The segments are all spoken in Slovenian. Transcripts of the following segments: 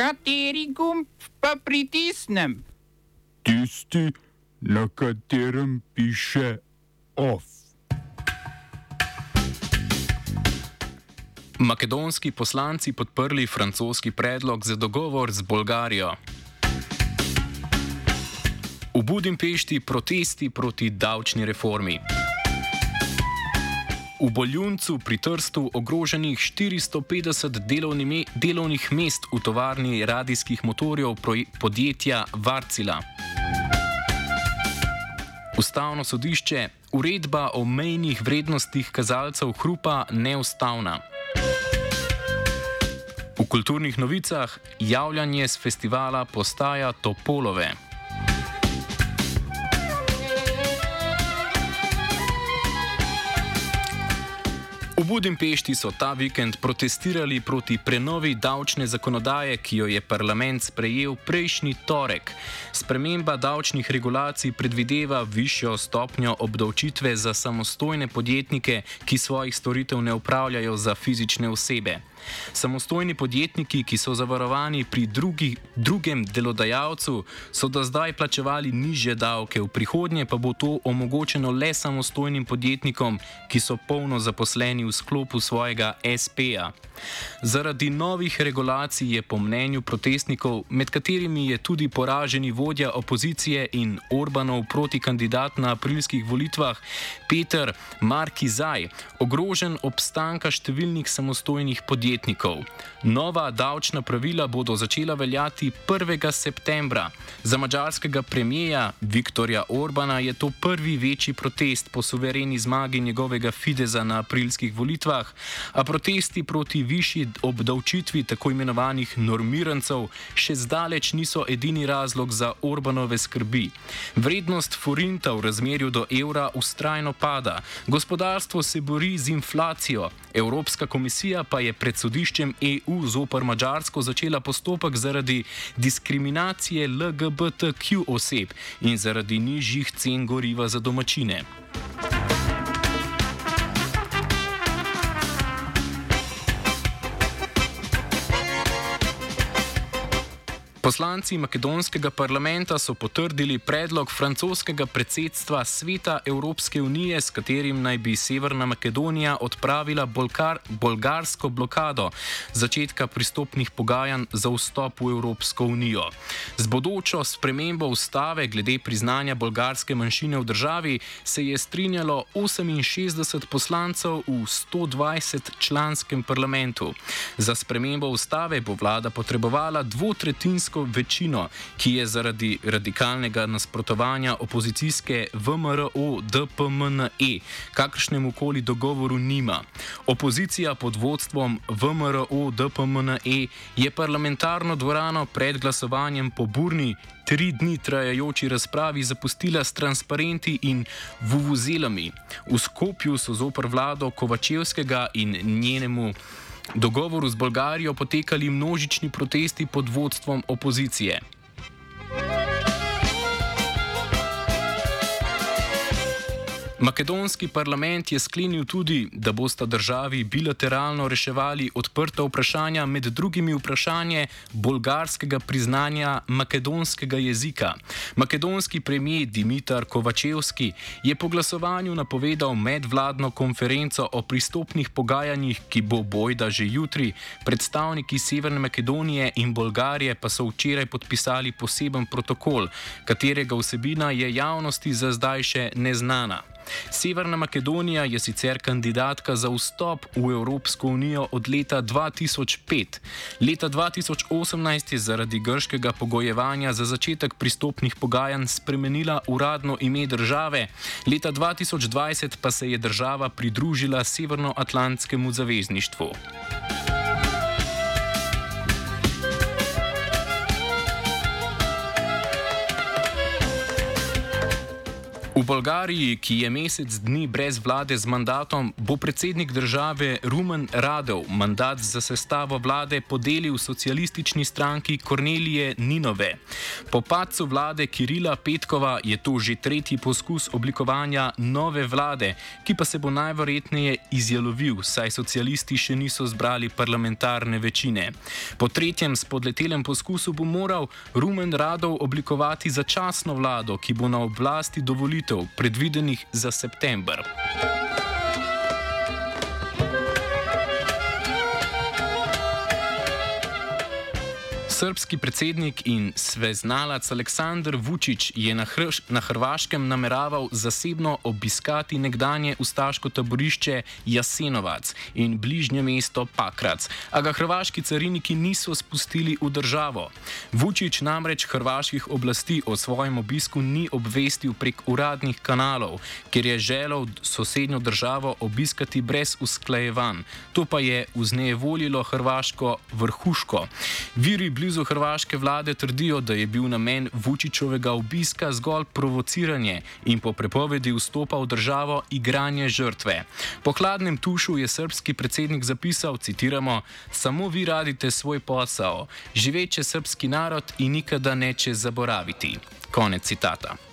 Kateri gumb pa pritisnem? Tisti, na katerem piše OF. Makedonski poslanci podprli francoski predlog za dogovor z Bolgarijo. V Budimpešti protesti proti davčni reformi. V Boljuncu pri Trstu ogroženih 450 delovni me, delovnih mest v tovarni radijskih motorjev podjetja Varcila. Ustavno sodišče, uredba o mejnih vrednostih kazalcev hrupa neustavna. V kulturnih novicah javljanje z festivala postaja Topolove. Budimpešti so ta vikend protestirali proti prenovi davčne zakonodaje, ki jo je parlament sprejel prejšnji torek. Sprememba davčnih regulacij predvideva višjo stopnjo obdavčitve za samostojne podjetnike, ki svojih storitev ne upravljajo za fizične osebe. Samostojni podjetniki, ki so zavarovani pri drugi, drugem delodajalcu, so do zdaj plačevali niže davke, v prihodnje pa bo to omogočeno le samostojnim podjetnikom, ki so polno zaposleni v sklopu svojega SP-ja. Zaradi novih regulacij je po mnenju protestnikov, med katerimi je tudi poraženi vodja opozicije in Orbanov protikandidat na aprilskih volitvah Peter Markizaj, ogrožen obstanka številnih samostojnih podjetnikov. Nova davčna pravila bodo začela veljati 1. septembra. Za mačarskega premijeja Viktorja Orbana je to prvi večji protest po suvereni zmagi njegovega Fideza na aprilskih volitvah, a protesti proti višji obdavčitvi tako imenovanih normirancev še zdaleč niso edini razlog za Orbanove skrbi. Vrednost forinta v razmerju do evra ustrajno pada, gospodarstvo se bori z inflacijo, Evropska komisija pa je pred sodiščem EU zopr Mačarsko začela postopek zaradi diskriminacije LGBTQ oseb in zaradi nižjih cen goriva za domačine. Poslanci makedonskega parlamenta so potrdili predlog francoskega predsedstva Sveta Evropske unije, s katerim naj bi Severna Makedonija odpravila bolgar, bolgarsko blokado začetka pristopnih pogajanj za vstop v Evropsko unijo. Z bodočo spremembo ustave glede priznanja bolgarske manjšine v državi se je strinjalo 68 poslancev v 120 članskem parlamentu. Za spremembo ustave bo vlada potrebovala dvotretinsko poslansko večino, ki je zaradi radikalnega nasprotovanja opozicijske VMRO DPMNE kakršnemu koli dogovoru nima. Opozicija pod vodstvom VMRO DPMNE je parlamentarno dvorano pred glasovanjem po burni tri dni trajajoči razpravi zapustila s transparenti in vuvuzelami. V Skopju so zopr vlado Kovačevskega in njenemu dogovoru z Bolgarijo potekali množični protesti pod vodstvom opozicije. Makedonski parlament je sklenil tudi, da bosta državi bilateralno reševali odprta vprašanja, med drugimi vprašanje bolgarskega priznanja makedonskega jezika. Makedonski premijer Dimitar Kovačevski je po glasovanju napovedal medvladno konferenco o pristopnih pogajanjih, ki bo bojda že jutri. Predstavniki Severne Makedonije in Bolgarije pa so včeraj podpisali poseben protokol, katerega vsebina je javnosti za zdaj še neznana. Severna Makedonija je sicer kandidatka za vstop v Evropsko unijo od leta 2005. Leta 2018 je zaradi grškega pogojevanja za začetek pristopnih pogajanj spremenila uradno ime države, leta 2020 pa se je država pridružila Severnoatlantskemu zavezništvu. V Bolgariji, ki je mesec dni brez vlade z mandatom, bo predsednik države Rumen Radov mandat za sestavo vlade podelil socialistični stranki Kornelije Ninove. Po padcu vlade Kirila Petkova je to že tretji poskus oblikovanja nove vlade, ki pa se bo najverjetneje izjalovil, saj socialisti še niso zbrali parlamentarne večine. Po tretjem spodletelem poskusu bo moral Rumen Radov oblikovati začasno vlado, ki bo na oblasti dovolil volitev, predvidenih za september. Srpski predsednik in sveznalac Aleksandr Vučić je na, Hrš, na Hrvaškem nameraval zasebno obiskati nekdanje ustaško taborišče Jasenovac in bližnje mesto Pakrac, a ga hrvaški cariniki niso spustili v državo. Vučić namreč hrvaških oblasti o svojem obisku ni obvestil prek uradnih kanalov, ker je želel sosednjo državo obiskati brez usklajevanj. To pa je vznejevoljilo hrvaško vrhuško. Viri blizu hrvaške vlade trdijo, da je bil namen Vučičovega obiska zgolj provociranje in po prepovedi vstopa v državo igranje žrtve. Po hladnem tušu je srpski predsednik zapisal, citiramo, samo vi radite svoj posao, živeče srpski narod in nikada neče zaboraviti. Konec citata.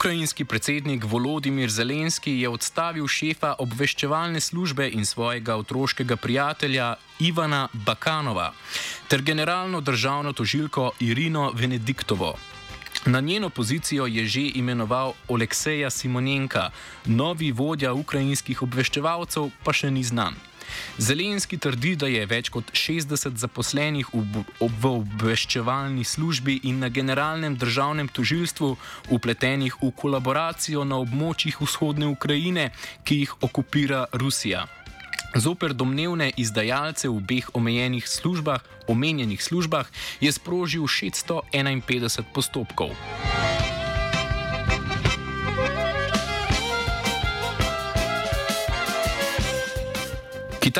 Ukrajinski predsednik Volodimir Zelenski je odstavil šefa obveščevalne službe in svojega otroškega prijatelja Ivana Bakanova ter generalno državno tožilko Irino Venediktovo. Na njeno pozicijo je že imenoval Olekseja Simonenka, novi vodja ukrajinskih obveščevalcev pa še ni znan. Zelenski trdi, da je več kot 60 zaposlenih v, v obveščevalni službi in na generalnem državnem tožilstvu upletenih v kolaboracijo na območjih vzhodne Ukrajine, ki jih okupira Rusija. Zoper domnevne izdajalce v obeh omenjenih službah, omenjenih službah je sprožil 651 postopkov.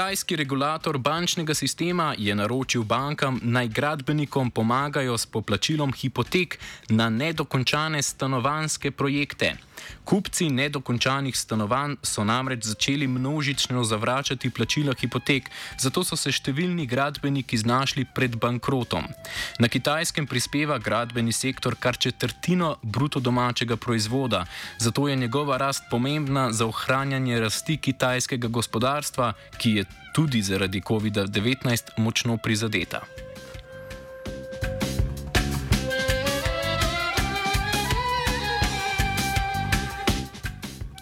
Kitajski regulator bančnega sistema je naročil bankam naj gradbenikom pomagajo s poplačilom hipotek na nedokončane stanovanske projekte. Kupci nedokončanih stanovanj so namreč začeli množično zavračati plačila hipotek, zato so se številni gradbeniki znašli pred bankrotom. Na kitajskem prispeva gradbeni sektor kar četrtino bruto domačega proizvoda, zato je njegova rast pomembna za ohranjanje rasti kitajskega gospodarstva, ki je tudi zaradi COVID-19 močno prizadeta.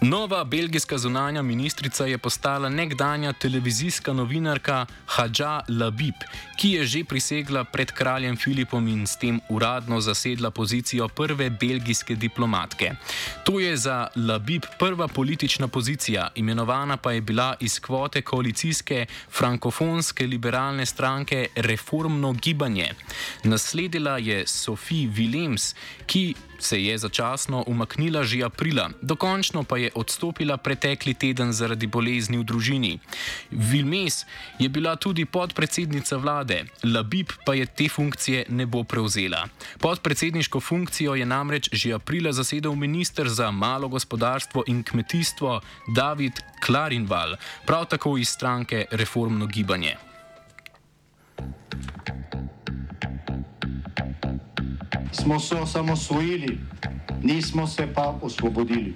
Nova belgijska zunanja ministrica je postala nekdanja televizijska novinarka Hadža Labib, ki je že prisegla pred kraljem Filipom in s tem uradno zasedla pozicijo prve belgijske diplomatke. To je za Labib prva politična pozicija, imenovana pa je bila iz kvote koalicijske frankofonske liberalne stranke Reformno gibanje. Nasledila je Sophie Willems, ki se je začasno umaknila že aprila, dokončno pa je odstopila pretekli teden zaradi bolezni v družini. Vilmes je bila tudi podpredsednica vlade, Labib pa je te funkcije ne bo prevzela. Podpredsedniško funkcijo je namreč že aprila zasedel minister za malo gospodarstvo in kmetijstvo David Klarinval, prav tako iz stranke Reformno gibanje. smo se osamosvojili, nismo se pa osvobodili.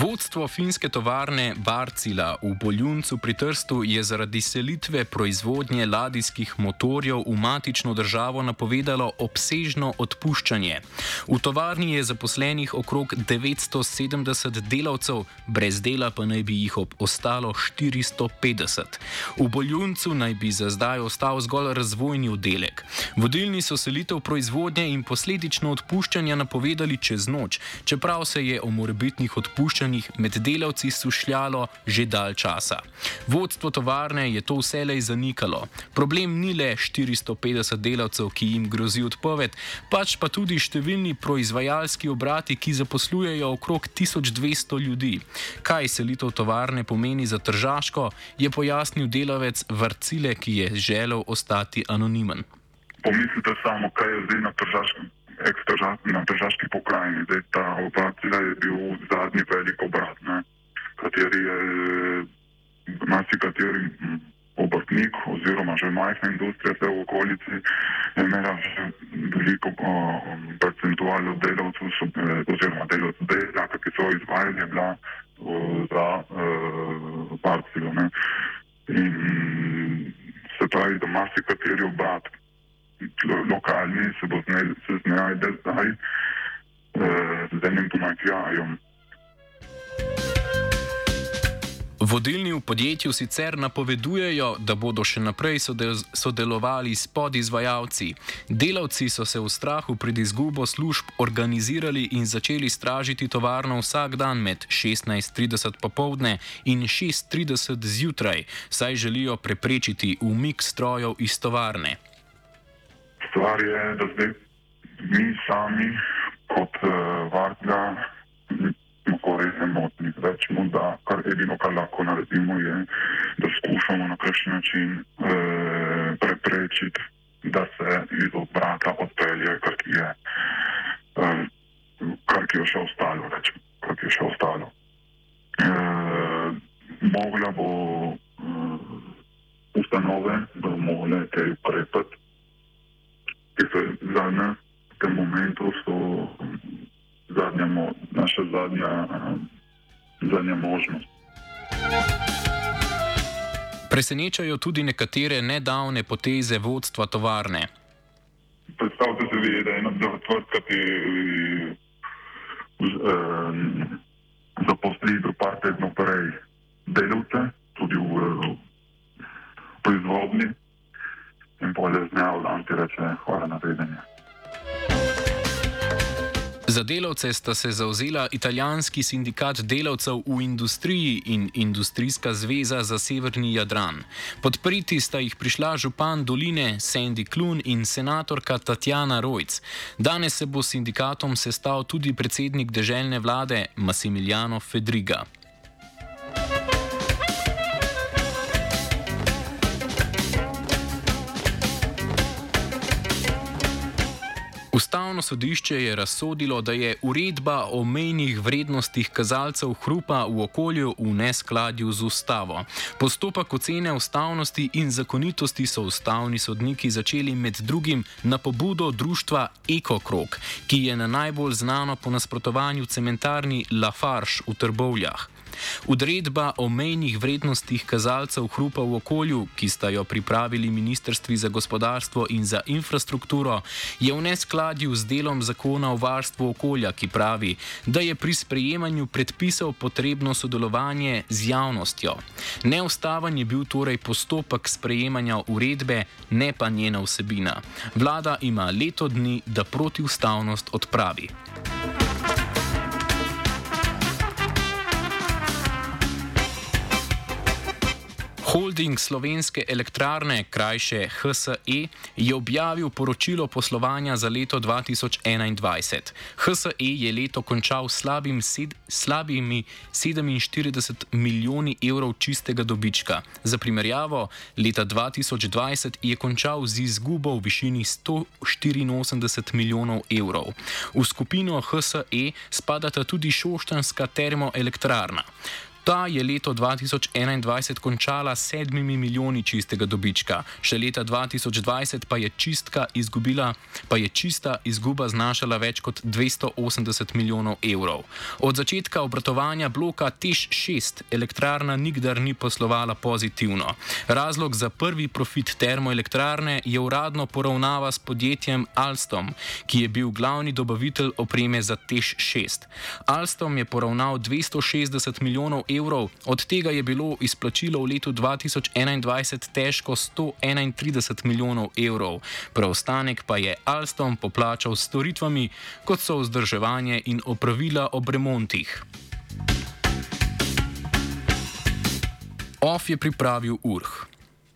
Vodstvo finske tovarne Barcila v Boljuncu pri Trstu je zaradi selitve proizvodnje ladijskih motorjev v matično državo napovedalo obsežno odpuščanje. V tovarni je zaposlenih okrog 970 delavcev, brez dela pa naj bi jih ostalo 450. V Boljuncu naj bi za zdaj ostal zgolj razvojni oddelek. Vodilni so selitev proizvodnje in posledično odpuščanja napovedali čez noč, čeprav se je o morebitnih odpuščanjih med delavci sušljalo že dalj časa. Vodstvo tovarne je to vselej zanikalo. Problem ni le 450 delavcev, ki jim grozi odpoved, pač pa tudi številni proizvajalski obrati, ki zaposlujejo okrog 1200 ljudi. Kaj selitev tovarne pomeni za tržaško, je pojasnil delavec Varcile, ki je želel ostati anonimen. Pomislite samo, kaj je zdaj na tržaškem na državski pokrajini. Zdaj, ta operacija je bil zadnji velik obrat, ne, kateri je marsikateri obrtnik oziroma že majhna industrija v okolici imela že veliko procentualno delavcev eh, oziroma delavcev dela, ki so izvajali bila za uh, parcilo. Ne. In se pravi, da marsikateri obrat lokalni se bo znajde zdaj eh, z enim pomakljajem. Vodilni v podjetju sicer napovedujejo, da bodo še naprej sodelovali s podizvajalci. Delavci so se v strahu pred izgubo služb organizirali in začeli stražiti tovarno vsak dan med 16:30 popovdne in 6:30 zjutraj, saj želijo preprečiti umik strojev iz tovarne stvar je, da zdaj mi sami kot uh, varga smo res enotni. Rečemo, da kar edino, kar lahko naredimo, je, da skušamo na kakšen način uh, preprečiti, da se iz obrata odpelje, kar je, uh, kar je še ostalo. Rečemo, kar je še ostalo. Uh, mogla bo uh, ustanove, da bomo mogli kaj ukrepati ki so zadnja, v tem momentu so zadnja, naša zadnja, zadnja možnost. Presenečajo tudi nekatere nedavne poteze vodstva tovarne. Predstavljate si, da je ena vrtka, ki zaposli do par tednov prej delavce, tudi v, v proizvodni in polje z dneva v dan ti reče: Hvala na vedenje. Za delavce sta se zauzela italijanski sindikat delavcev v industriji in industrijska zveza za severni Jadran. Podpriti sta jih prišla župan doline Sandy Klun in senatorka Tatjana Rojc. Danes se bo sindikatom sestal tudi predsednik deželne vlade Massimiliano Fedriga. Ustavno sodišče je razsodilo, da je uredba o mejnih vrednostih kazalcev hrupa v okolju v neskladju z ustavo. Postopek ocene ustavnosti in zakonitosti so ustavni sodniki začeli med drugim na pobudo društva EcoKrok, ki je na najbolj znano po nasprotovanju cementarni Lafarge v Trbovljah. Udredba o mejnih vrednostih kazalcev hrupa v okolju, ki sta jo pripravili Ministrstvi za gospodarstvo in za infrastrukturo, je v neskladju z delom zakona o varstvu okolja, ki pravi, da je pri sprejemanju predpisov potrebno sodelovanje z javnostjo. Neustavan je bil torej postopek sprejemanja uredbe, ne pa njena vsebina. Vlada ima leto dni, da protiustavnost odpravi. Holding slovenske elektrarne, krajše HSE, je objavil poročilo poslovanja za leto 2021. HSE je leto končal s slabim sed, slabimi 47 milijoni evrov čistega dobička. Za primerjavo, leta 2020 je končal z izgubo v višini 184 milijonov evrov. V skupino HSE spadata tudi Šoštanska termoelektrarna. Ta je leto 2021 končala s sedmimi milijoni čistega dobička, še leta 2020 pa je, izgubila, pa je čista izguba znašala več kot 280 milijonov evrov. Od začetka obratovanja bloka TEŠ 6 elektrarna nikdar ni poslovala pozitivno. Razlog za prvi profit termoelektrarne je uradno poravnava s podjetjem Alstom, ki je bil glavni dobavitelj opreme za TEŠ 6. Alstom je poravnal 260 milijonov evrov, od tega je bilo izplačilo v letu 2021 težko 131 milijonov evrov, preostanek pa je Alstom poplačal s storitvami, kot so vzdrževanje in opravila ob remontih. OF je pripravil URH.